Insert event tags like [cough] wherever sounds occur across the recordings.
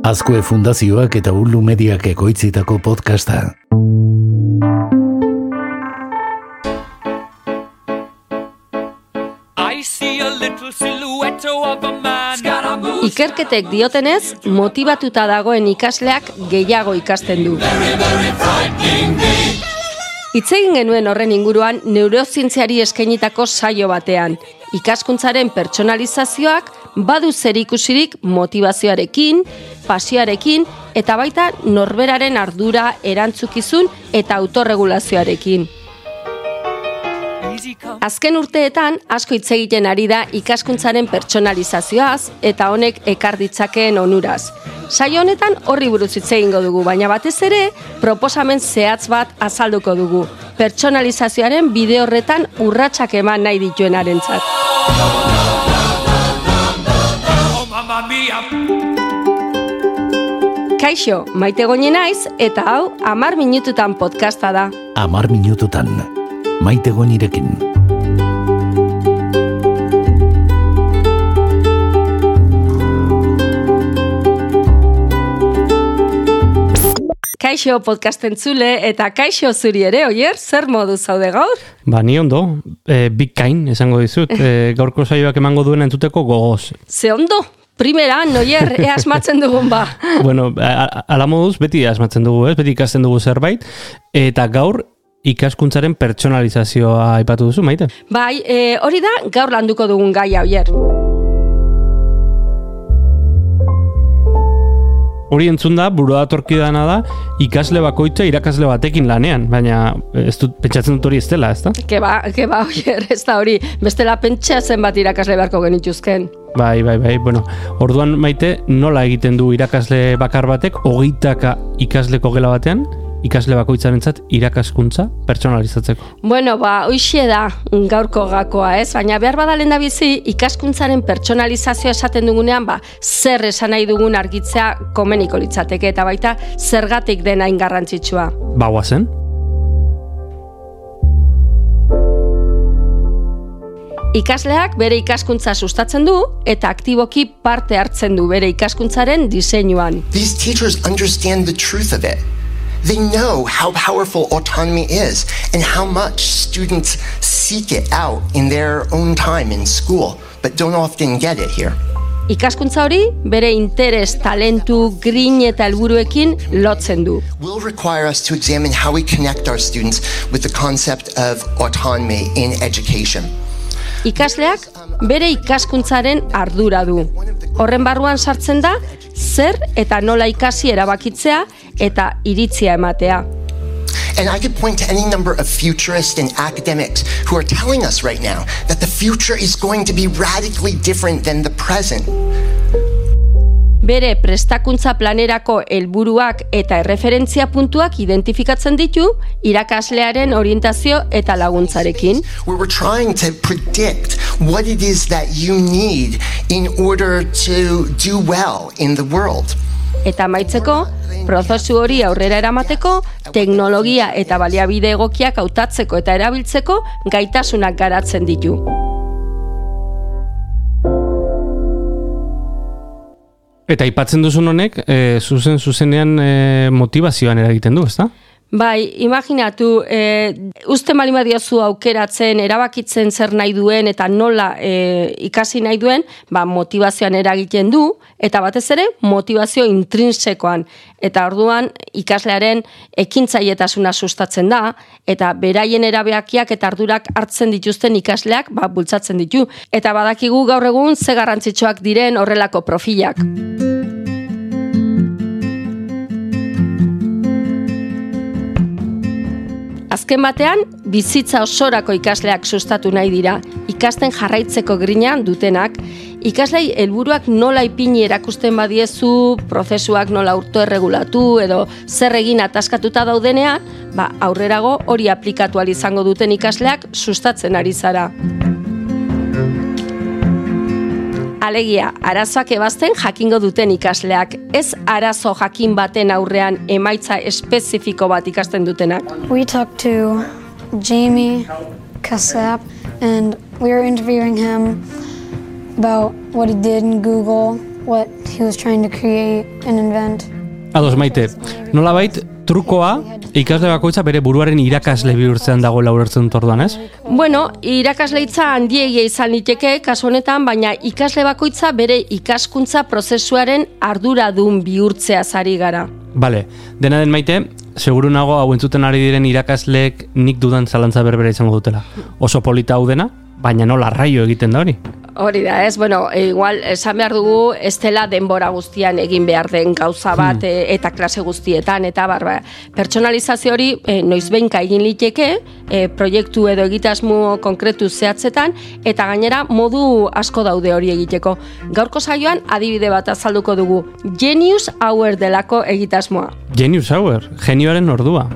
Azkue Fundazioak eta Ulu Mediak ekoitzitako podcasta. Ikerketek diotenez, motibatuta dagoen ikasleak gehiago ikasten du. Itzegin genuen horren inguruan neurozientziari eskainitako saio batean. Ikaskuntzaren pertsonalizazioak badu zer ikusirik motivazioarekin, pasioarekin eta baita norberaren ardura erantzukizun eta autorregulazioarekin. Azken urteetan asko hitz egiten ari da ikaskuntzaren pertsonalizazioaz eta honek ekar ditzakeen onuraz. Saio honetan horri buruz hitz egingo dugu, baina batez ere proposamen zehatz bat azalduko dugu. Pertsonalizazioaren bide horretan urratsak eman nahi dituenarentzat. Kaixo, maite goni naiz eta hau amar minututan podcasta da. Amar minututan, maite gonirekin. Kaixo podcasten zule eta kaixo zuri ere, oier, zer modu zaude gaur? Ba, ni ondo, e, big kain, esango dizut, e, gaurko saioak emango duen entzuteko gogoz. Ze ondo, primera, noier, e asmatzen dugun ba. [laughs] bueno, ala moduz, beti asmatzen dugu, ez? beti ikasten dugu zerbait, eta gaur ikaskuntzaren pertsonalizazioa aipatu duzu, maite? Bai, e, hori da, gaur landuko dugun gaia, oier. Hori entzun da, burua datorki dana da, ikasle bakoitza irakasle batekin lanean, baina ez dut, pentsatzen dut hori ez dela, ez da? Ke ba, ke ba, oier, ez da hori, bestela pentsatzen bat irakasle beharko genituzken. Bai, bai, bai, bueno, orduan maite nola egiten du irakasle bakar batek, hogeitaka ikasleko gela batean, ikasle bakoitzarentzat irakaskuntza pertsonalizatzeko. Bueno, ba, hoixe da gaurko gakoa, ez? Baina behar badalen da bizi, ikaskuntzaren pertsonalizazioa esaten dugunean, ba, zer esan nahi dugun argitzea komeniko litzateke eta baita zergatik dena ingarrantzitsua. Ba, zen? Ikasleak bere ikaskuntza sustatzen du eta aktiboki parte hartzen du bere ikaskuntzaren diseinuan. These teachers understand the truth of it. They know how powerful autonomy is and how much students seek it out in their own time in school, but don't often get it here. Ikaskuntza hori bere interes, talentu, grin eta helburuekin lotzen du. Will require us to examine how we connect our students with the concept of autonomy in education. Ikasleak bere ikaskuntzaren ardura du. Horren barruan sartzen da zer eta nola ikasi erabakitzea eta iritzia ematea. And I could point to any number of futurists and academics who are telling us right now that the future is going to be radically different than the present. Bere prestakuntza planerako helburuak eta erreferentzia puntuak identifikatzen ditu irakaslearen orientazio eta laguntzarekin. We were trying to predict what it is that you need in order to do well in the world. Eta maitzeko, prozesu hori aurrera eramateko, teknologia eta baliabide egokiak hautatzeko eta erabiltzeko gaitasunak garatzen ditu. Eta aipatzen duzun honek, e, zuzen zuzenean e, motivazioan eragiten du, ezta? Bai, imaginatu, e, uste malima diozu aukeratzen, erabakitzen zer nahi duen eta nola e, ikasi nahi duen, ba, motivazioan eragiten du, eta batez ere, motivazio intrinsekoan. Eta orduan, ikaslearen ekintzailetasuna sustatzen da, eta beraien erabeakiak eta ardurak hartzen dituzten ikasleak, ba, bultzatzen ditu. Eta badakigu gaur egun, ze garrantzitsuak diren horrelako profilak. Azken batean, bizitza osorako ikasleak sustatu nahi dira, ikasten jarraitzeko grinean dutenak, ikaslei helburuak nola ipini erakusten badiezu, prozesuak nola urto erregulatu edo zer egin ataskatuta daudenean, ba, aurrerago hori aplikatu izango duten ikasleak sustatzen ari zara. Alegia, arazoak ebazten jakingo duten ikasleak, ez arazo jakin baten aurrean emaitza espezifiko bat ikasten dutenak. We talked to Jamie and we were interviewing him about what he did in Google what he was trying to create and invent. Ados maite, nola bait, trukoa ikasle bakoitza bere buruaren irakasle bihurtzean dagoela ulertzen dut orduan, ez? Bueno, irakasleitza handiegia izan liteke kasu honetan, baina ikasle bakoitza bere ikaskuntza prozesuaren arduradun bihurtzea zari gara. Bale, dena den maite, seguru nago hau entzuten ari diren irakasleek nik dudan zalantza berbera izango dutela. Oso polita hau dena, baina nola raio egiten da hori? Hori da, ez, bueno, e, igual, esan behar dugu, ez dela denbora guztian egin behar den gauza bat e, eta klase guztietan, eta barba, pertsonalizazio hori e, noiz behinka egin liteke, e, proiektu edo egitasmo konkretu zehatzetan, eta gainera modu asko daude hori egiteko. Gaurko saioan adibide bat azalduko dugu, Genius Hour delako egitasmoa. Genius Hour, genioaren ordua.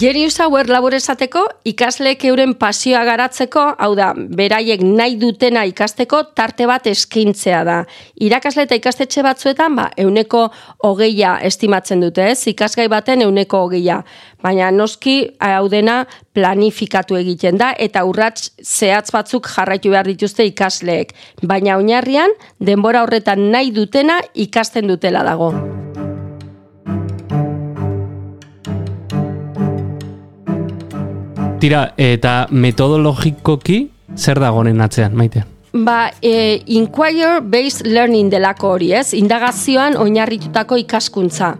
Genius Hour labor esateko, ikasleek euren pasioa garatzeko, hau da, beraiek nahi dutena ikasteko tarte bat eskintzea da. Irakasle eta ikastetxe batzuetan, ba, euneko hogeia estimatzen dute, ez? Ikasgai baten euneko hogeia. Baina noski, hau dena planifikatu egiten da, eta urrats zehatz batzuk jarraitu behar dituzte ikasleek. Baina oinarrian, denbora horretan nahi dutena ikasten dutela dago. Tira, eta metodologikoki zer dago honen atzean, maite? Ba, e, inquire-based learning delako hori, ez? Indagazioan oinarritutako ikaskuntza.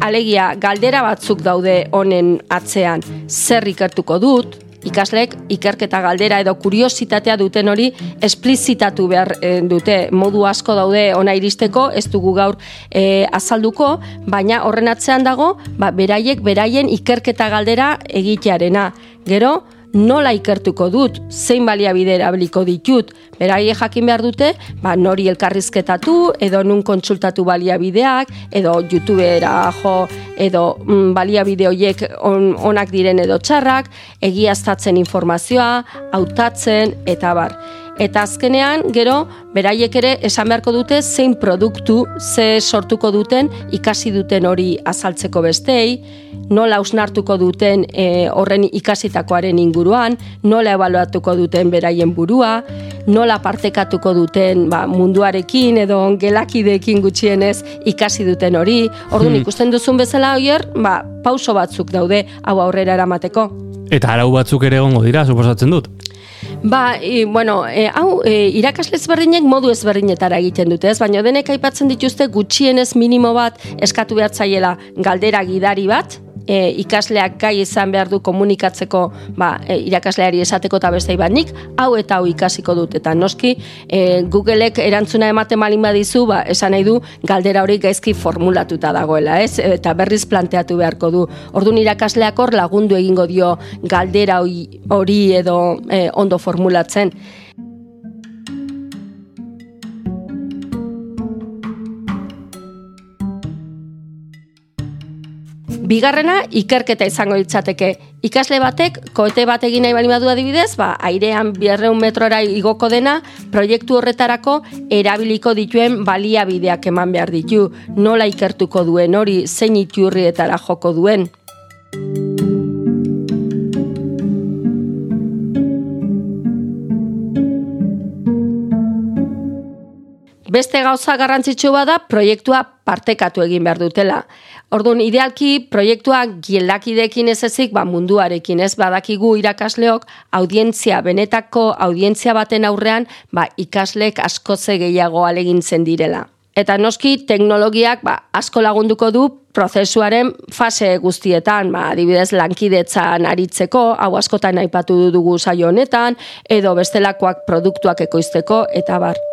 Alegia, galdera batzuk daude honen atzean. Zer ikertuko dut, ikasleek ikerketa galdera edo kuriositatea duten hori esplizitatu behar e, dute. Modu asko daude ona iristeko, ez dugu gaur e, azalduko, baina horren atzean dago, ba, beraiek beraien ikerketa galdera egitearena. Gero, nola ikertuko dut, zein baliabide erabiliko ditut, beraie jakin behar dute, ba, nori elkarrizketatu, edo nun kontsultatu baliabideak, edo YouTubera jo, edo mm, baliabide horiek on, onak diren edo txarrak, egiaztatzen informazioa, hautatzen, eta bar. Eta azkenean, gero, beraiek ere esan beharko dute zein produktu, ze sortuko duten, ikasi duten hori azaltzeko bestei, nola ausnartuko duten e, horren ikasitakoaren inguruan, nola ebaluatuko duten beraien burua, nola partekatuko duten ba, munduarekin edo gelakideekin gutxienez ikasi duten hori. Orduan Hmm. ikusten duzun bezala hoier, ba, pauso batzuk daude hau aurrera eramateko. Eta arau batzuk ere egongo dira, suposatzen dut. Ba, e, bueno, e, hau, e, irakasle ezberdinek modu ezberdinetara egiten dute, ez? Baina denek aipatzen dituzte gutxienez minimo bat eskatu behar zaiela galdera gidari bat, e, ikasleak gai izan behar du komunikatzeko ba, e, irakasleari esateko eta beste bat nik, hau eta hau ikasiko dut, eta noski e, Googleek erantzuna ematen malin badizu, ba, esan nahi du galdera hori gaizki formulatuta dagoela, ez? Eta berriz planteatu beharko du. Orduan irakasleak hor lagundu egingo dio galdera hori edo e, ondo formulatzen. Bigarrena, ikerketa izango litzateke. Ikasle batek, koete bat egin nahi bali badu adibidez, ba, airean bierreun metrora igoko dena, proiektu horretarako erabiliko dituen baliabideak eman behar ditu. Nola ikertuko duen hori, zein iturrietara joko duen. Beste gauza garrantzitsu bada proiektua partekatu egin behar dutela. Orduan, idealki proiektua gielakidekin ez ezik, ba, munduarekin ez badakigu irakasleok audientzia, benetako audientzia baten aurrean, ba, ikaslek askoze gehiago alegintzen direla. Eta noski teknologiak ba, asko lagunduko du prozesuaren fase guztietan, ba, adibidez lankidetzan aritzeko, hau askotan aipatu dugu saio honetan, edo bestelakoak produktuak ekoizteko, eta bar.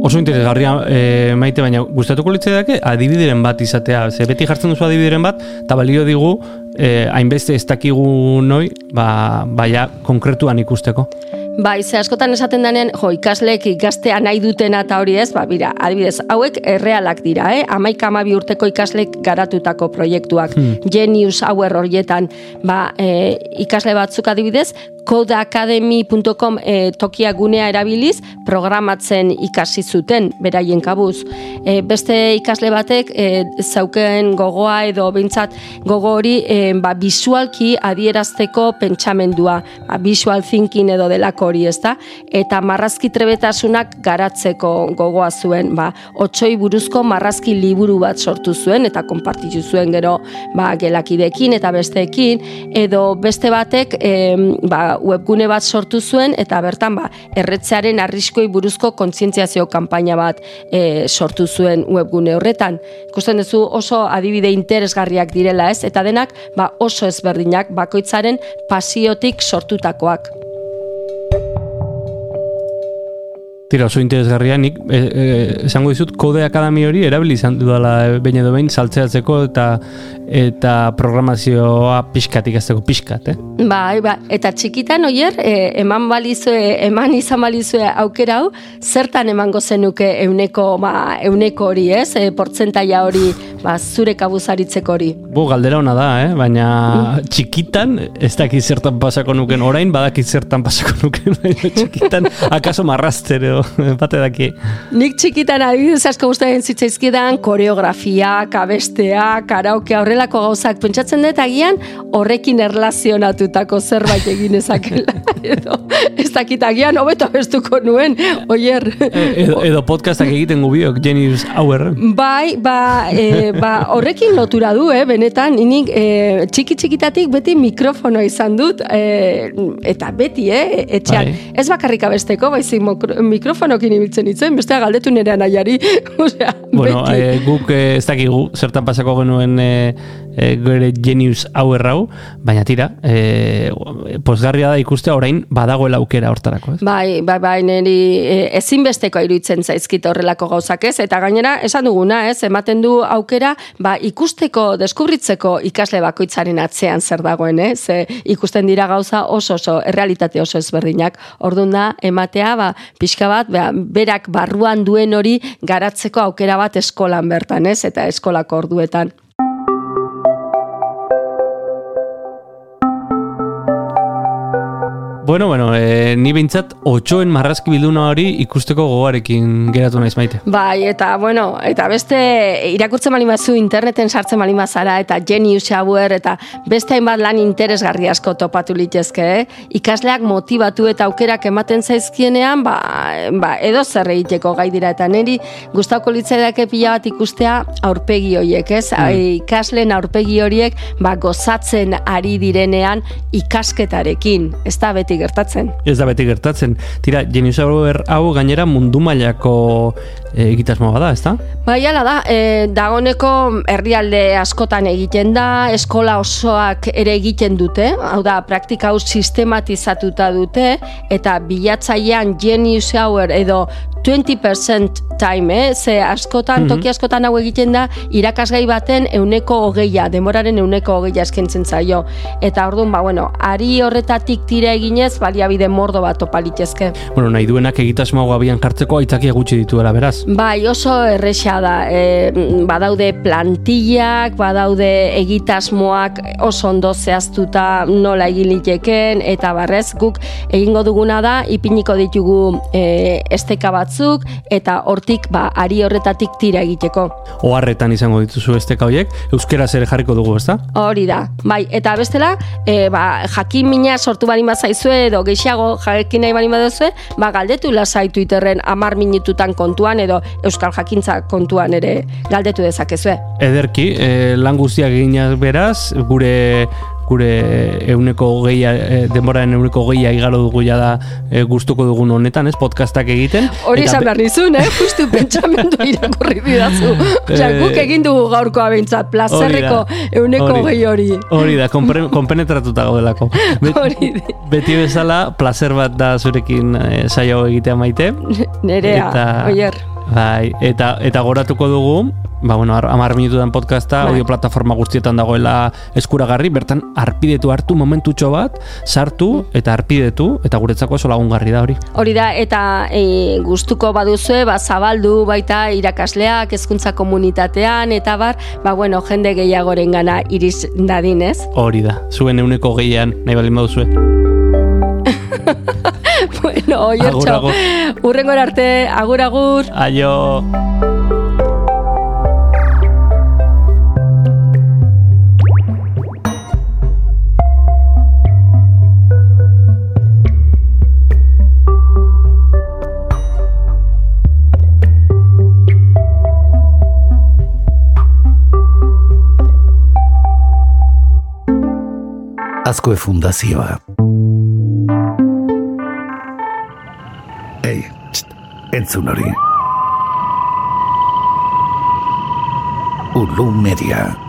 Oso interesgarria e, maite, baina gustatuko litzaiake adibideren bat izatea. Ze beti jartzen duzu adibideren bat, eta balio digu, e, hainbeste ez dakigu noi, ba, baia konkretuan ikusteko. Bai, ze askotan esaten denean, jo, ikasleek ikastea nahi dutena eta hori ez, ba, bira, adibidez, hauek errealak dira, eh? Amaik amabi urteko ikasleek garatutako proiektuak. Genius Hour horietan, ba, e, ikasle batzuk adibidez, codeacademy.com e, tokia gunea erabiliz programatzen ikasi zuten beraien kabuz. E, beste ikasle batek e, zauken gogoa edo behintzat gogo hori e, ba, visualki adierazteko pentsamendua, ba, visual thinking edo delako hori, ezta? Eta marrazki trebetasunak garatzeko gogoa zuen, ba, otxoi buruzko marrazki liburu bat sortu zuen eta konpartitu zuen gero ba, gelakidekin eta besteekin, edo beste batek e, ba, webgune bat sortu zuen eta bertan ba, erretzearen arriskoi buruzko kontzientziazio kanpaina bat e, sortu zuen webgune horretan. Ikusten duzu oso adibide interesgarriak direla ez, eta denak ba, oso ezberdinak bakoitzaren pasiotik sortutakoak. Tira, oso interesgarria, nik e, e, esango dizut, kode akademi hori erabili izan dudala behin edo behin saltzeatzeko eta eta programazioa pixkatik azteko pixkat, eh? Bai, ba, eta txikitan oier, e, eman balizue, eman izan balizue aukera hau, zertan emango zenuke euneko, ba, euneko hori, ez? E, portzentaia hori, ba, zure kabuzaritzeko hori. Bu, galdera ona da, eh? baina txikitan ez dakit zertan pasako nuken, orain badakit zertan pasako nuken, [laughs] baina txikitan akaso marrazter edo, [laughs] bate daki. Nik txikitan adibidez asko gustatzen zitzaizkidan koreografia, kabestea, karaoke horrelako gauzak pentsatzen dut agian horrekin erlazionatutako zerbait egin ezakela. [laughs] edo, ez dakit agian hobeto abestuko nuen, oier. edo, edo podcastak egiten gubiok, Genius Hour. Bai, ba, e, ba, horrekin lotura du, eh, benetan, nik e, txiki txikitatik beti mikrofono izan dut, e, eta beti, eh, etxean, Bai. ez bakarrik abesteko, baizik mikrofonokin ibiltzen itzen, bestea galdetu nire anaiari, [laughs] osea, Bueno, beti. eh, guk eh, ez dakigu zertan pasako genuen eh, eh, gure Genius hau, baina tira, eh, posgarria da ikustea orain badagoela aukera hortarako, ez? Bai, bai, bai, niri e, ezinbesteko iruditzen zaizkit horrelako gauzak ez, eta gainera, esan duguna ez, ematen du aukera, ba, ikusteko, deskubritzeko ikasle bakoitzaren atzean zer dagoen, ez, e, ikusten dira gauza oso oso, errealitate oso ezberdinak, orduan da, ematea, ba, pixka bat, ba, berak barruan duen hori garatzeko aukera bat eskolan bertan, ez, eta eskolako orduetan. Bueno, bueno, eh, ni behintzat otxoen marrazki bilduna hori ikusteko gogarekin geratu naiz maite. Bai, eta bueno, eta beste irakurtzen bali mazu interneten sartzen bali mazara eta Genius Hour eta beste hainbat lan interesgarri asko topatu litezke, eh? Ikasleak motibatu eta aukerak ematen zaizkienean, ba, ba edo zer egiteko gai dira eta niri gustauko litzaidake pila bat ikustea aurpegi horiek, ez? Ikasleen aurpegi horiek ba gozatzen ari direnean ikasketarekin, ez da beti gertatzen. Ez da beti gertatzen. Tira, Hour hau gainera mundu mailako eh, egitasmoa bada, ez da? Bai, ala da, e, dagoneko herrialde askotan egiten da, eskola osoak ere egiten dute, hau da, praktika hau sistematizatuta dute, eta bilatzailean genius hour edo 20% time, eh? ze askotan, toki askotan hau egiten da, irakasgai baten euneko hogeia, demoraren euneko hogeia eskentzen zaio. Eta orduan, ba, bueno, ari horretatik tira eginez, baliabide mordo bat topalitezke. Bueno, nahi duenak egitasmo hau abian jartzeko aitzakia gutxi dituela, beraz. Bai, oso erresa da. E, badaude plantillak, badaude egitasmoak oso ondo zehaztuta nola egin liteken, eta barrez guk egingo duguna da, ipiniko ditugu e, esteka batzuk, eta hortik ba, ari horretatik tira egiteko. Oharretan izango dituzu esteka horiek, euskeraz ere jarriko dugu, ez da? Hori da, bai, eta bestela, e, ba, jakin mina sortu bali zaizue edo gehiago jakin nahi bali baduzue, ba, galdetu lasai Twitterren amar minututan kontuan edo Euskal Jakintza kontuan ere galdetu dezakezue. Ederki, eh, lan guztiak eginaz beraz, gure gure euneko hogeia, eh, denboraren euneko hogeia igaro dugu jada eh, gustuko dugun honetan, ez, podcastak egiten. Hori esan be- behar nizun, eh? Justu [laughs] pentsamendu irakurri didazu. Osea, Eh, guk egin dugu gaurkoa behintzat, plazerreko euneko hogei hori. Hori da, konpre- [laughs] konpenetratuta gaudelako. Bet- Hori da. Beti bezala, placer bat da zurekin eh, saio egitea maite. Nerea, Eta- oier. Bai, eta, eta goratuko dugu, ba, bueno, ar- amar minututan podcasta, Bai. audio plataforma guztietan dagoela eskuragarri, bertan arpidetu hartu momentutxo bat, sartu eta arpidetu, eta guretzako oso lagungarri da hori. Hori da, eta e, gustuko baduzue, ba, zabaldu baita irakasleak, hezkuntza komunitatean, eta bar, ba, bueno, jende gehiagoren gana iriz dadin, ez? Hori da, zuen euneko gehian, nahi baldin baduzue. [laughs] bueno, oi Agur, agur. Urrengor arte, agur, agur. Aio! Azkoe fundazioa. Entzun hori. Ulu media.